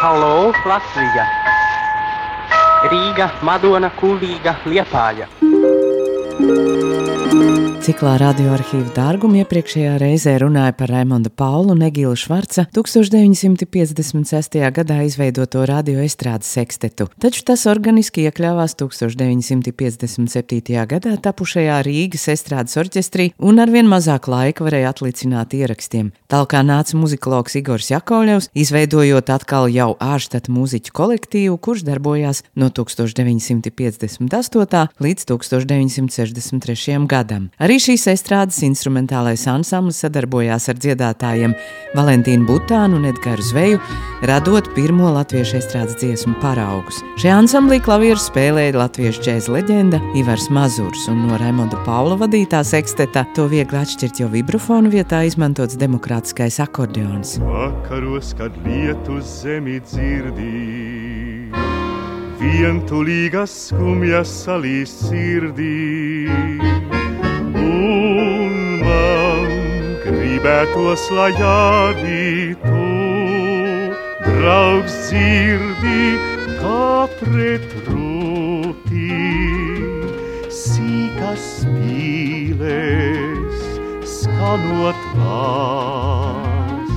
Halo, Latvija! Rīga, Madona, Kulīga, Liepāja! Ciklā radioarkīvu dārgumu iepriekšējā reizē runāja par Raimonda Paulu un Egilu Švarca 1956. gadā izveidoto radioestrādes sekstetu, taču tas organiski iekļāvās 1957. gadā tapušajā Rīgas estrādes orķestrī un arvien mazāk laika varēja atlicināt ierakstiem. Tālāk nāca muzikologs Igors Jakovļevs, izveidojot atkal jau ārštata mūziķu kolektīvu, kurš darbojās no 1958. līdz 1963. gadam. Arī šīs estrādes instrumentālais ansamblis sadarbojās ar dziedātājiem Valentīnu Butānu un Edgars Zveju, radot pirmo latviešu estrādes dziesmu paraugus. Šajā ansamblī klavieru spēlēja latviešu džēza leģenda Ivars Mazurs, un no Raimonda Paula vadītā seksteta to viegli atšķirt, jo vibrafonu vietā izmantots demokrātiskais akordeons. Vakaros, kad lietu zemi dzirdī, vientulīgas skumjas salīs sirdī. Gribētos, lai arī tu, draugs, dzirdi, kā pretrūtī, sīkas spīles skanot vārds.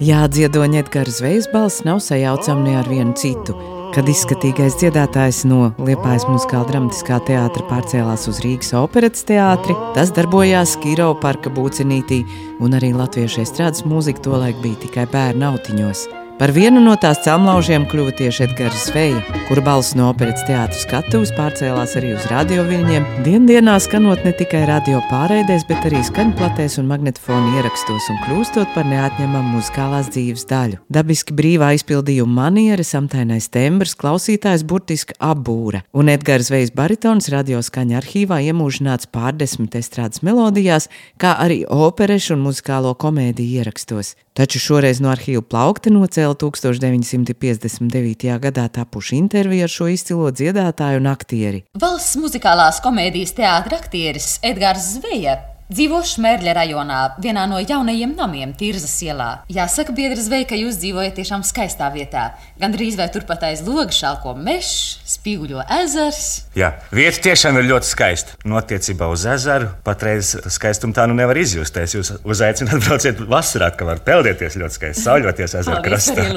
Jādziedoņa Edgars Zvejas balss nav sajaucama ne ar vienu citu. Kad izskatīgais dziedātājs no Liepājas muzikāla dramatiskā teātra pārcēlās uz Rīgas operetes teātri, tas darbojās Kiro parka būcenītī, un arī latviešu estrādes mūzika tolaik bija tikai bērnu autiņos. Par vienu no tās celmlaužiem kļuva tieši Edgars Zveja, kura balss no operetes teātras skatuves pārcēlās arī uz radioviļņiem, diendienā skanot ne tikai radio pārēdēs, bet arī skaņplatēs un magnetofonu ierakstos un kļūstot par neatņemamu muzikālās dzīves daļu. Dabiski brīvā izpildījuma maniera, samtainais tembrs, klausītājs burtiski apbūra, un Edgars Zvejas baritons radio skaņa arhīvā iemūžināts pārdesmit estrādes melodijās, kā arī operešu un muzikālo komēdiju ierakstos. Taču šoreiz no arhīva plaukta nocēla 1959. gadā tapuši interviju ar šo izcilo dziedātāju un aktieri. Valsts muzikālās komēdijas teātris aktieris Edgars Zveja Dzīvo Šmērļa rajonā, vienā no jaunajiem namiem, Tirzas ielā. Jāsaka, biedra zveja, ka jūs dzīvojat tiešām skaistā vietā. Gan drīz vai turpat aiz loga šalko mežs, spīguļo ezers. Jā, vieta tiešām ir ļoti skaista. No attiecībā uz ezeru patreiz skaistumu tā nu nevar izjust. Es jūs uzaicināt brauciet vasarā, ka var peldēties ļoti skaisti, sauļoties ezeru krastā.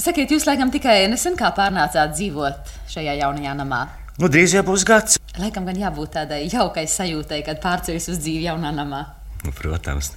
Sakiet, jūs laikam tikai nesen kā pārnācāt dzīvot šajā jaunajā namā. Nu, drīz jau būs gads. Laikam gan jābūt tādai jaukai sajūtai, kad pārceļas uz dzīvi jaunā namā. Nu, protams,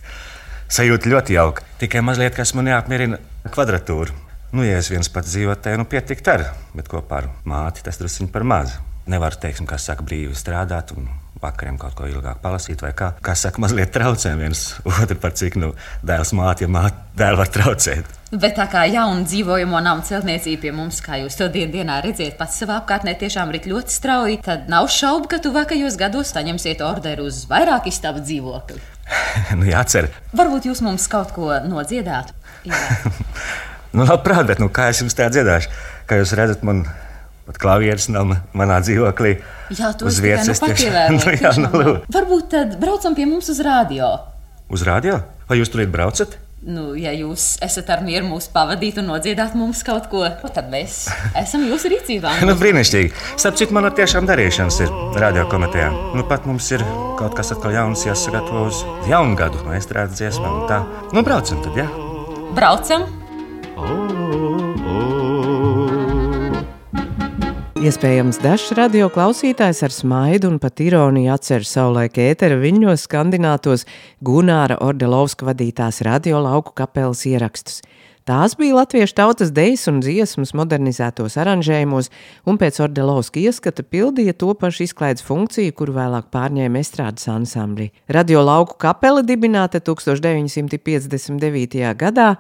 sajūta ļoti jauka. Tikai mazliet, kas man neapmierina kvadratūru. Nu, ja es viens pats dzīvotu, tad nu, pietikt ar, bet kopā ar māti tas druskuļi par maz. Nevaru, teiksim, kā saka, brīvi strādāt un vakariem kaut ko ilgāk palasīt, vai kā, kā saka, mazliet traucē viens otru par cik nu dēls māte, ja māte dēlu var traucēt. Bet tā kā jauna dzīvojamo namu celtniecība pie mums, kā jūs to dien dienā redzat, pats savā apkārtnē tiešām rit ļoti strauji, tad nav šaubu, ka tuvākajos gados saņemsiet orderu uz vairāk istabu dzīvokli. nu, jācer. Varbūt jūs mums kaut ko nodziedātu. nu, labprāt, bet nu, kā es jums tā dziedāšu? Kā jūs redzat, man pat klavieres nav manā dzīvoklī. Jā, to uz vietas nu nu, jā, nu, Varbūt tad braucam pie mums uz rādio. Uz rādio? Vai jūs tur braucat? Nu, ja jūs esat ar mieru mūs pavadīt un nodziedāt mums kaut ko, tad mēs esam jūsu rīcībā. nu, brīnišķīgi. Starp citu, man tiešām darīšanas ir radio komitejā. Nu, pat mums ir kaut kas atkal jauns jāsagatavo uz jaunu gadu, no estrādes dziesmām. Nu, braucam tad, jā? Ja? Braucam! Oh. Iespējams, dažs radio klausītājs ar smaidu un pat ironiju atceras savulaik ētera viņos skandinātos Gunāra Ordelovska vadītās radio lauku kapelas ierakstus. Tās bija latviešu tautas dejas un dziesmas modernizētos aranžējumos, un pēc Ordelovska ieskata pildīja to pašu izklaides funkciju, kuru vēlāk pārņēma estrādes ansambļi. Radio lauku kapela dibināta 1959. gadā,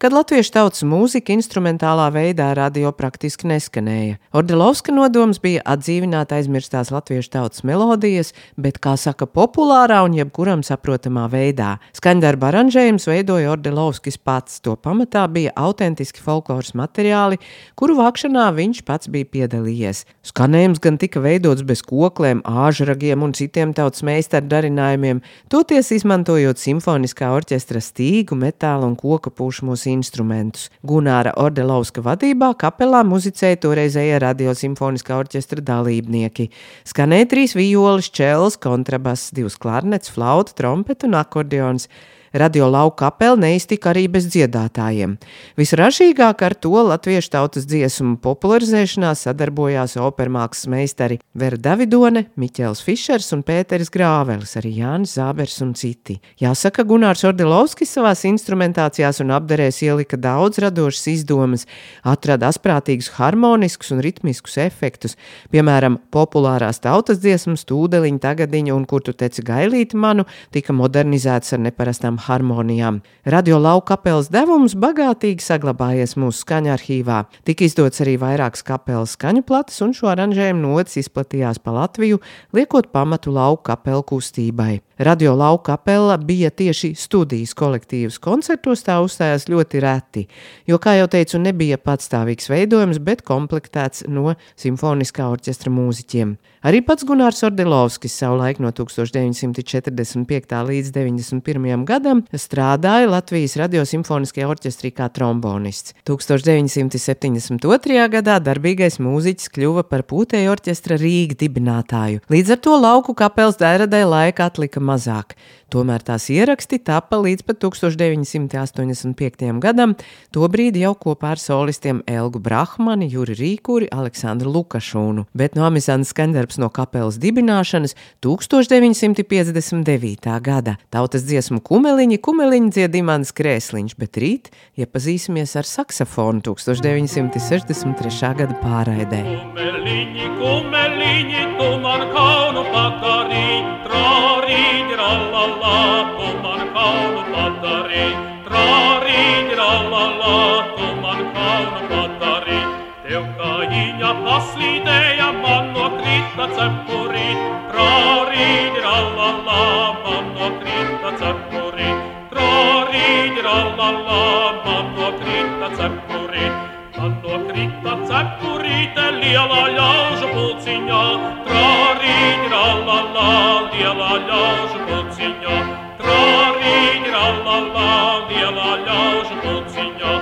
kad latviešu tautas mūzika instrumentālā veidā radio praktiski neskanēja. Ordelovska nodoms bija atdzīvināt aizmirstās latviešu tautas melodijas, bet, kā saka, populārā un jebkuram saprotamā veidā. Skaņdarba aranžējums veidoja Ordelovskis pats, to pamatā bija autentiski folkloras materiāli, kuru vākšanā viņš pats bija piedalījies. Skanējums gan tika veidots bez kokliem, āžragiem un citiem tautas meistaru darinājumiem, toties izmantojot simfoniskā orķestra stīgu, metāla un koka pušamos instrumentus. Gunāra Ordelovska vadībā kapelā muzicēja toreizējie radiosimfoniskā orķestra dalībnieki. Skanēja trīs violas, čels, kontrabass, divas klarnets, flauta, trompeta un akordeons. Radio lauka kapela neiztika arī bez dziedātājiem. Visražīgāk ar to latviešu tautas dziesmu popularizēšanā sadarbojās opermākslas meistari Vera Davidone, Miķels Fišers un Pēteris Grāvelis, arī Jānis Zābers un citi. Jāsaka, Gunārs Ordelovskis savās instrumentācijās un apdarēs ielika daudz radošas izdomas, atrada asprātīgus harmoniskus un ritmiskus efektus, piemēram, populārās tautas dziesmas Tūdeliņa tagadiņa un Kur tu teci gailīti manu tika modernizētas ar neparastām harmonijām. Radio lauka kapelas devums bagātīgi saglabājies mūsu skaņa arhīvā. Tika izdots arī vairākas kapelas skaņu plates, un šo aranžējumu notis izplatījās pa Latviju, liekot pamatu lauka kapelu kustībai. Radio lauka kapela bija tieši studijas kolektīvs. Koncertos tā uzstājās ļoti reti, jo, kā jau teicu, nebija patstāvīgs veidojums, bet komplektēts no simfoniskā orķestra mūziķiem. Arī pats Gunārs Ordelovskis savulaik no 1945. līdz 91. gadam strādāja Latvijas radiosimfoniskajā orķestrī kā trombonists. 1972. gadā darbīgais mūziķis kļuva par pūtēju orķestra Rīga dibinātāju. Līdz ar to lauku kapelas dēradai laika atlika mazāk. Tomēr tās ieraksti tapa līdz pat 1985. gadam, tobrīd jau kopā ar solistiem Elgu Brahmani, Juri Rīkuri, Aleksandru Lukašūnu, bet no Amizanas skandarbs no kapelas dibināšanas 1959. gada. Tautas dziesmu kumeliņi, kumeliņi dzied Imants Krēsliņš, bet rīt iepazīsimies ar saksofonu 1963. gada pārraidē. Kumeliņi, kumeliņi, tu man kaunu padarīji, trārīdi, rallala, tu man kaunu padarīji, trārīdi, rallala, tu man kaunu padarīji. Tev kājiņa paslīdēja, man nokrita cepurīt, trārīdi, rallala, man nokrita cepurīt, trārīdi, rallala, man nokrita cepurīt. Man nokrita cepurīte lielā ļaužu pulciņā, trārīņi rallala, lielā ļaužu pulciņā, trārīņi rallala, lielā ļaužu pulciņā,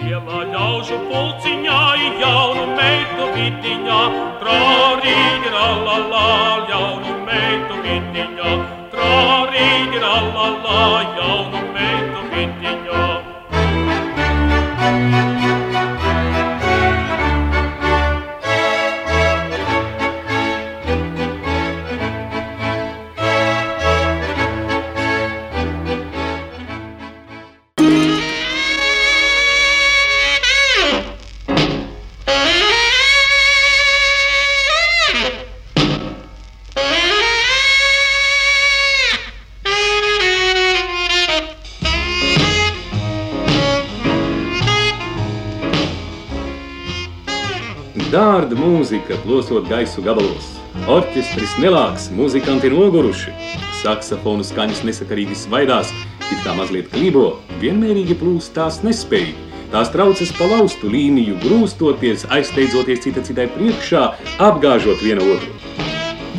lielā ļaužu pulciņā, jaunu meitu vitiņā, trārīņi rallala, jaunu meitu vitiņā, trārīņi rallala, jaunu meitu Mūzika, plosot gaisu gabalos. Orķestris nelāks, muzikanti noguruši. Saksofonu skaņas nesakarīgi svaidās, it kā mazliet klībo, vienmērīgi plūst tās nespēja. Tās traucas pa laustu līniju, grūstoties, aizsteidzoties cita citai priekšā, apgāžot vienu otru.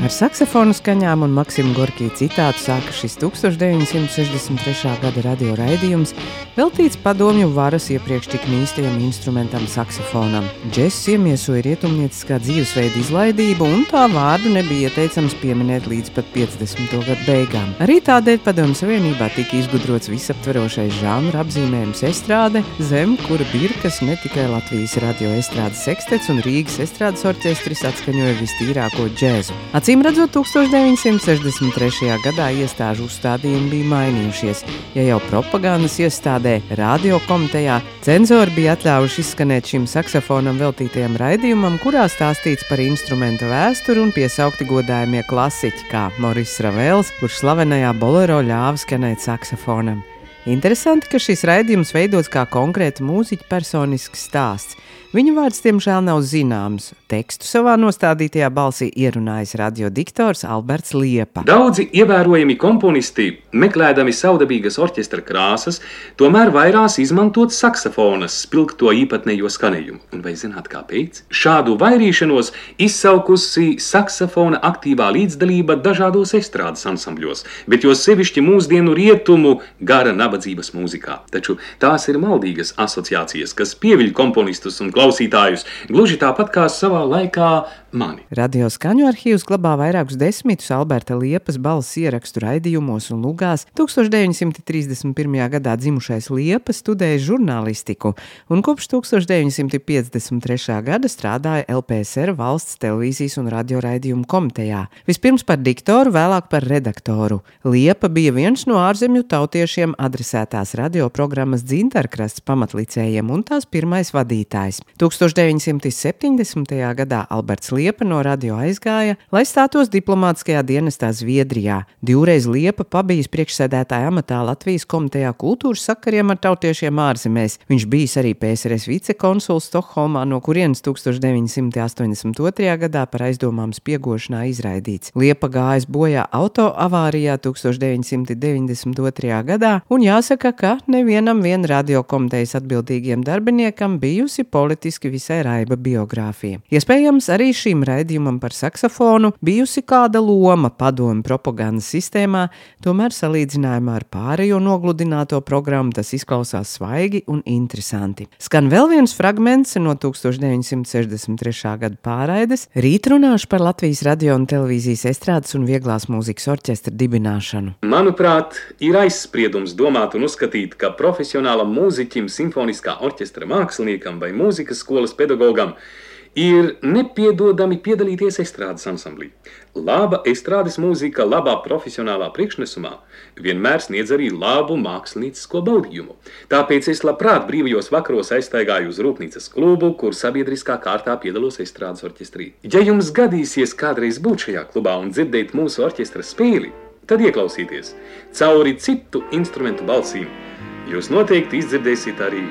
Ar saksofonu skaņām un Maksimu Gorkiju citātu sāka šis 1963. gada radio raidījums, veltīts padomju varas iepriekš tik mīstajam instrumentam saksofonam. Džess iemiesoja rietumnieciskā dzīvesveida izlaidību, un tā vārdu nebija ieteicams pieminēt līdz pat 50. gadu beigām. Arī tādēļ padomju savienībā tika izgudrots visaptverošais žanra apzīmējums estrāde, zem kura birkas ne tikai Latvijas radio estrādes sekstets un Rīgas estrādes orķestris atskaņoja vistīrāko džēzu. Acīm redzot, 1963. gadā iestāžu uzstādījumi bija mainījušies. Ja jau propagandas iestādē, radio komitejā, cenzori bija atļāvuši izskanēt šim saksofonam veltītajam raidījumam, kurā stāstīts par instrumenta vēsturi un piesaukti godājumie klasiķi, kā Moris Ravels, kurš slavenajā bolero ļāva skanēt saksofonam. Interesanti, ka šis raidījums veidots kā konkrēta mūziķa personisks stāsts. Viņa vārds, diemžēl, nav zināms. Tekstu savā nostādītajā balsī ierunājis radiodiktors Alberts Liepa. Daudzi ievērojami komponisti, meklējami saudabīgas orķestra krāsas, tomēr vairās izmantot saksofonas spilgto īpatnējo skanējumu. Un vai zināt, kāpēc? Šādu vairīšanos izsaukusi saksofona aktīvā līdzdalība dažādos estrādes ansambļos, bet jo sevišķi mūsdienu rietumu gara nabadzības mūzikā. Taču tās ir maldīgas asociācijas, kas pieviļ komponistus un klausītājus, gluži tāpat kā savā laikā mani. Radio skaņu arhīvs glabā vairākus desmitus Alberta Liepas balss ierakstu raidījumos un lugās. 1931. gadā dzimušais Liepa studēja žurnālistiku un kopš 1953. gada strādāja LPSR valsts televīzijas un radio raidījumu komitejā. Vispirms par diktoru, vēlāk par redaktoru. Liepa bija viens no ārzemju tautiešiem adresētās radioprogrammas Dzintarkrasts pamatlicējiem un tās pirmais vadītājs. 1970. gadā Alberts Liepa no radio aizgāja, lai stātos diplomātiskajā dienestā Zviedrijā. Divreiz Liepa pabijis priekšsēdētāja amatā Latvijas komitejā kultūras sakariem ar tautiešiem ārzemēs. Viņš bijis arī PSRS vicekonsuls Stokholmā, no kurienes 1982. gadā par aizdomām spiegošanā izraidīts. Liepa gājis bojā autoavārijā 1992. gadā, un jāsaka, ka nevienam vien radiokomitejas atbildīgiem darbiniekam bijusi politiski visai raiba biogrāfija. Iespējams, arī šim raidījumam par saksofonu bijusi kāda loma padomu propagandas sistēmā, tomēr salīdzinājumā ar pārējo nogludināto programmu tas izklausās svaigi un interesanti. Skan vēl viens fragments no 1963. gada pārraides. Rīt runāšu par Latvijas radio un televīzijas estrādes un vieglās mūzikas orķestra dibināšanu. Manuprāt, ir aizspriedums domāt un uzskatīt, ka profesionālam mūziķim, simfoniskā orķestra māksliniekam vai mūzikas skolas pedagogam ir nepiedodami piedalīties estrādes ansamblī. Laba estrādes mūzika, labā profesionālā priekšnesumā vienmēr sniedz arī labu māksliniecisko baudījumu. Tāpēc es labprāt brīvajos vakaros aiztaigāju uz rūpnīcas klubu, kur sabiedriskā kārtā piedalos estrādes orķestrī. Ja jums gadīsies kādreiz būt šajā klubā un dzirdēt mūsu orķestra spēli, tad ieklausieties cauri citu instrumentu balsīm. Jūs noteikti izdzirdēsiet arī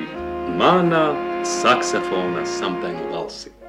manā saksofona samtainu balsi.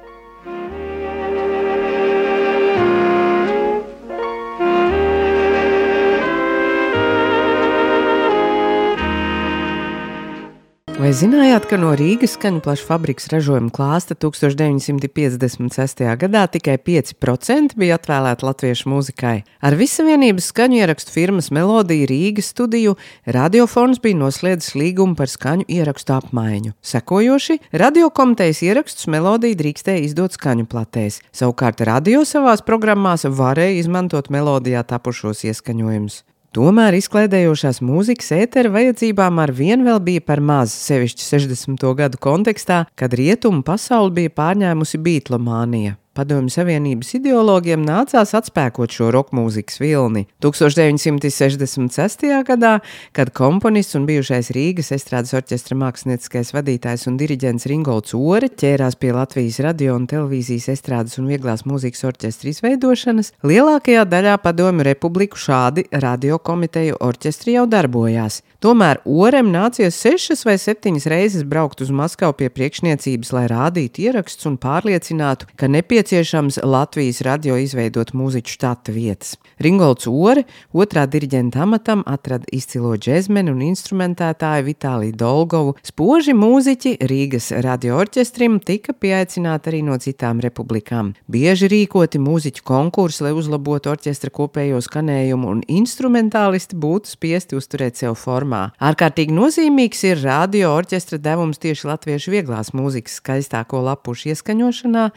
Vai zinājāt, ka no Rīgas skaņu plaša fabrikas ražojuma klāsta 1956. gadā tikai 5% bija atvēlēta latviešu mūzikai? Ar Visavienības skaņu ierakstu firmas Melodija Rīgas studiju radiofons bija noslēdzis līgumu par skaņu ierakstu apmaiņu. Sekojoši, radiokomitejas ierakstus Melodija drīkstēja izdot skaņu platēs. Savukārt radio savās programmās varēja izmantot melodijā tapušos ieskaņojumus. Tomēr izklaidējošās mūzikas ētera vajadzībām ar vien vēl bija par maz, sevišķi 60. gadu kontekstā, kad rietumu pasauli bija pārņēmusi beatlomānija. Padomju Savienības ideologiem nācās atspēkot šo roka mūzikas vilni. 1966. gadā, kad komponists un bijušais Rīgas estrādes orķestra mākslinieckais vadītājs un diriģents Ringolds Ore ķērās pie Latvijas radio un televīzijas estrādes un vieglās mūzikas orķestra izveidošanas, lielākajā daļā padomju republiku šādi radiokomiteju orķestri jau darbojās. Tomēr Orem nācies sešas vai septiņas reizes braukt uz Maskavu pie priekšniecības, lai rādītu ierakstus un pārliecinātu, ka nepieciešams Latvijas radio izveidot mūziķu štata vietas. Ringolds Ore otrā diriģenta amatam atrada izcilo džezmeni un instrumentētāju Vitāliju Dolgovu. Spoži mūziķi Rīgas radio orķestrim tika pieaicināti arī no citām republikām. Bieži rīkoti mūziķu konkursi, lai uzlabotu orķestra kopējo skanējumu, un instrumentālisti būtu spiesti uzturēt sev formā. Ārkārtīgi nozīmīgs ir radio orķestra devums tieši latviešu vieglās mūzikas skaistāko lapušu ieskaņošanā,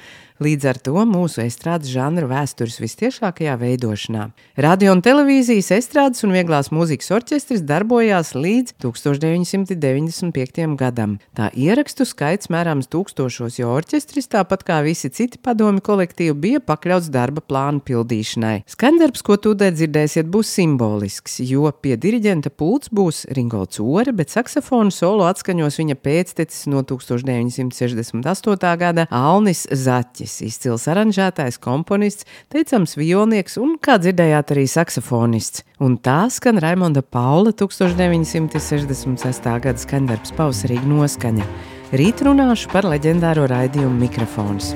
līdz ar to mūsu estrādes žanra vēstures vistiešākajā veidošanā. Radio un televīzijas estrādes un vieglās mūzikas orķestris darbojās līdz 1995. gadam. Tā ierakstu skaits mērāms tūkstošos, jo orķestris, tāpat kā visi citi padomi kolektīvi, bija pakļauts darba plānu pildīšanai. Skandarbs, ko tūdaļ dzirdēsiet, būs simbolisks, jo pie diriģenta pults būs Ringolds Ore, bet saksofonu solo atskaņos viņa pēctecis no 1968. gada Alnis Zaķis. Mārtiņš, izcils aranžētājs, komponists, teicams violnieks un, kā dzirdējāt, arī saksofonists. Un tā skan Raimonda Paula 1966. gada skaņdarbs Pausarīga noskaņa. Rīt runāšu par leģendāro raidījumu mikrofons.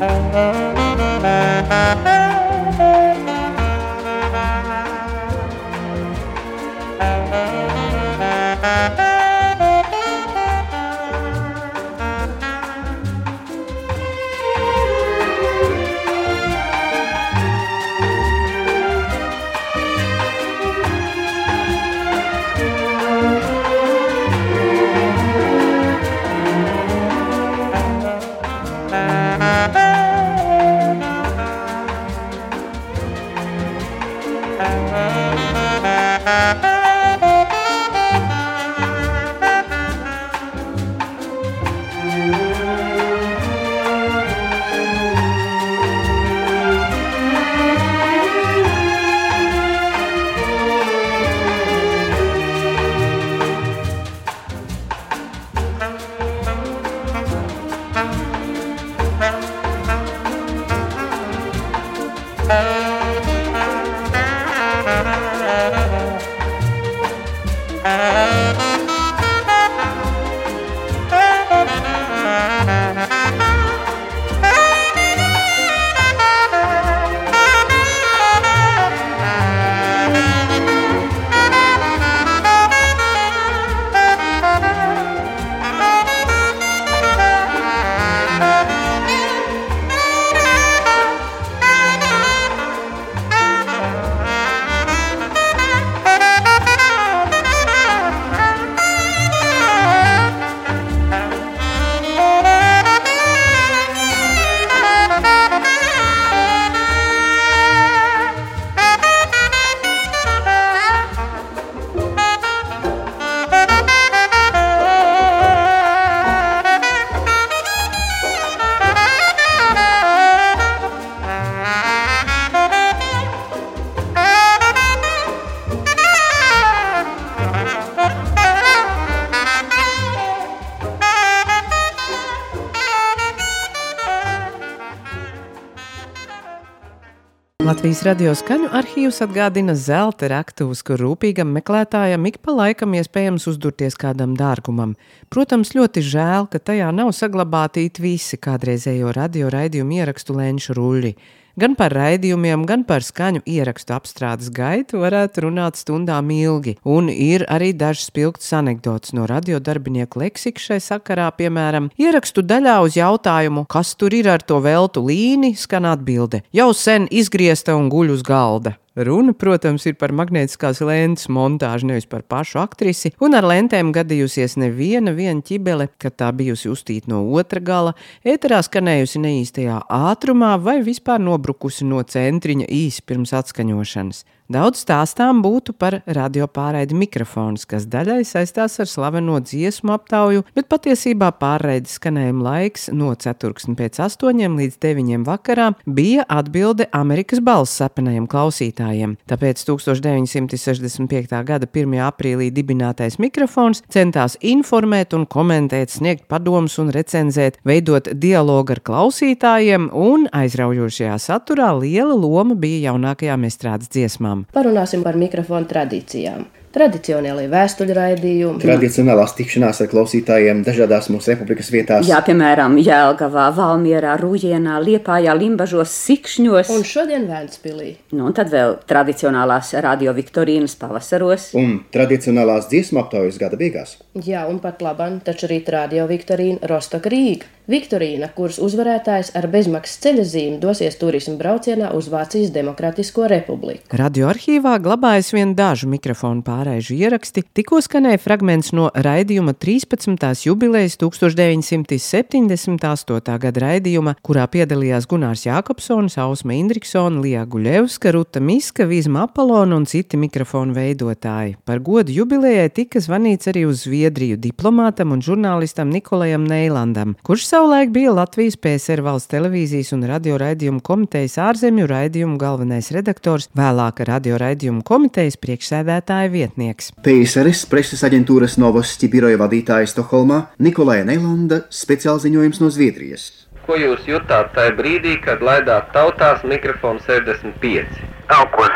Latvijas radio skaņu arhīvs atgādina zelta raktuves, kur rūpīgam meklētājam ik pa laikam iespējams uzdurties kādam dārgumam. Protams, ļoti žēl, ka tajā nav saglabāti visi kādreizējo radio raidījumu ierakstu lēnšu ruļļi. Gan par raidījumiem, gan par skaņu ierakstu apstrādes gaitu varētu runāt stundām ilgi, un ir arī dažas spilgtas anekdotas no radiodarbinieku leksika šai sakarā, piemēram, ierakstu daļā uz jautājumu, kas tur ir ar to veltu līni, skan atbilde - jau sen izgriezta un guļ uz galda. Runa, protams, ir par magnētiskās lentes montāžu, nevis par pašu aktrisi, un ar lentēm gadījusies neviena ķibele, kad tā bijusi uztīta no otra gala, ēterā skanējusi neīstajā ātrumā vai vispār nobrukusi no centriņa īsi pirms atskaņošanas. Daudz stāstām būtu par radiopārraidi mikrofons, kas daļai saistās ar slaveno dziesmu aptauju, bet patiesībā pārraides skanējuma laiks no 4 pēc 8 līdz 9 vakarā bija atbilde Amerikas balss sapenajiem klausītājiem. Tāpēc 1965. gada 1. aprīlī dibinātais mikrofons centās informēt un komentēt, sniegt padomus un recenzēt, veidot dialogu ar klausītājiem, un aizraujošajā saturā liela loma bija jaunākajām estrādes dziesmām tēmām. Parunāsim par mikrofonu tradīcijām. Tradicionālie vēstuļu raidījumi, tradicionālās tikšanās ar klausītājiem dažādās mūsu republikas vietās. Jā, piemēram, Jēlgavā, Valmierā, Rūjienā, Liepājā, Limbažos, Sikšņos. Un šodien Vēnspilī. Nu, un tad vēl tradicionālās radio Viktorīnas pavasaros. Un tradicionālās dziesmu aptaujas gada beigās. Jā, un pat labam, taču rīt radio Viktorīna Rostoka Rīga. Viktorīna, kuras uzvarētājs ar bezmaksas ceļa zīmi dosies turismu braucienā uz Vācijas Demokrātisko republiku. Radioarkīvā glabājas vien dažu mikrofonu pārēžu ieraksti, tikko skanēja fragments no raidījuma 13. jubilejas 1978. gada raidījuma, kurā piedalījās Gunārs Jākopsons, Ausma Indriksona, Lija Guļevska, Ruta Miska, Vizma Apolona un citi mikrofonu veidotāji. Par godu jubilejai tika zvanīts arī uz Zviedriju diplomātam un žurnālistam Nikolajam Neilandam, kurš savu savulaik bija Latvijas PSR valsts televīzijas un radio raidījumu komitejas ārzemju raidījumu galvenais redaktors, vēlāk radio raidījumu komitejas priekšsēdētāja vietnieks. PSRS preses aģentūras Novosti biroja vadītāja Stokholmā Nikolai Neilanda speciālziņojums no Zviedrijas. Ko jūs jutāt tajā brīdī, kad laidāt tautās mikrofonu 65? Nav ko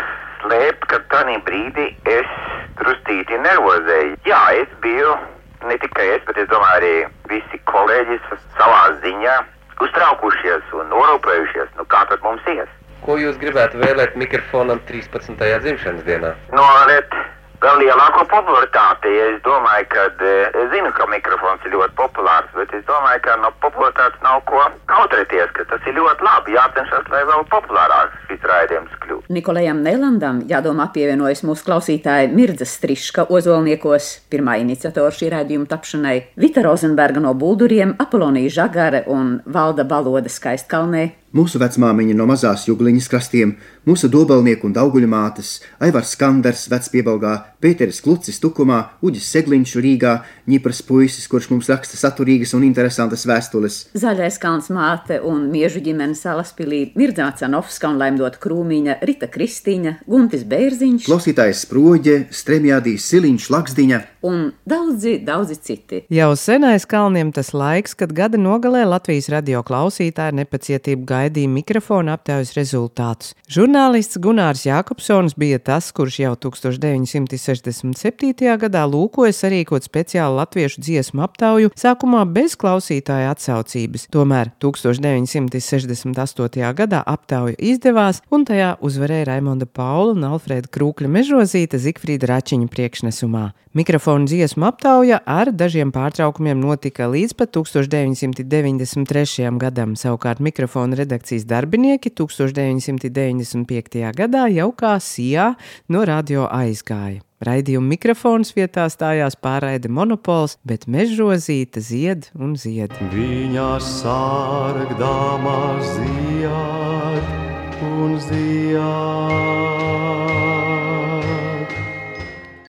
slēpt, ka tajā brīdī es drustīti nervozēju. Jā, es biju, ne tikai es, bet es domāju arī visi kolēģi savā ziņā uztraukušies un norūpējušies, nu kā tad mums ies. Ko jūs gribētu vēlēt mikrofonam 13. dzimšanas dienā? Norēt vēl lielāko popularitāti. Es domāju, ka es zinu, ka mikrofons ir ļoti populārs, bet es domāju, ka no popularitātes nav ko kautrēties, ka tas ir ļoti labi. Jācenšas, lai vēl populārāks šis raidījums kļūtu. Nikolajam Nelandam jādomā pievienojas mūsu klausītāja Mirza Striška ozolniekos, pirmā iniciatora šī raidījuma tapšanai, Vita Rozenberga no Bulduriem, Apolonija Žagare un Valda Baloda Skaistkalnē. Mūsu vecmāmiņa no mazās jūgliņas krastiem, mūsu dobelnieku un auguļu mātes, Aivars Skanders, vecpiebalgā, Pēteris Klucis Tukumā, Uģis Segliņš Rīgā, Ņipras puisis, kurš mums raksta saturīgas un interesantas vēstules. Zaļais kalns māte un miežu ģimenes salaspilī, Mirdzā Canovska un Laimdota Krūmiņa, Rita Kristīņa, Guntis Bērziņš, klausītājs Sproģe, Stremjādīs Siliņš, Laksdiņa un daudzi, daudzi citi. Jau senais kalniem tas laiks, kad gada nogalē Latvijas radio klausītāji nepacietību gaidīja mikrofona aptaujas rezultātus. Žurnālists Gunārs Jākopsons bija tas, kurš jau 1967. gadā lūkoja sarīkot speciālu latviešu dziesmu aptauju, sākumā bez klausītāja atsaucības. Tomēr 1968. gadā aptauja izdevās, un tajā uzvarēja Raimonda Paula un Alfrēda Krūkļa mežozīta Zikfrīda Račiņa priekšnesumā. Mikrofona dziesmu aptauja ar dažiem pārtraukumiem notika līdz pat 1993. gadam. Savukārt mikrofona redakcijas darbinieki 1995. gadā jau kā sijā no radio aizgāja. Raidījuma mikrofons vietā stājās pārraide monopols, bet mežrozīta zied un zied. Viņa sārgdāmā zied uns die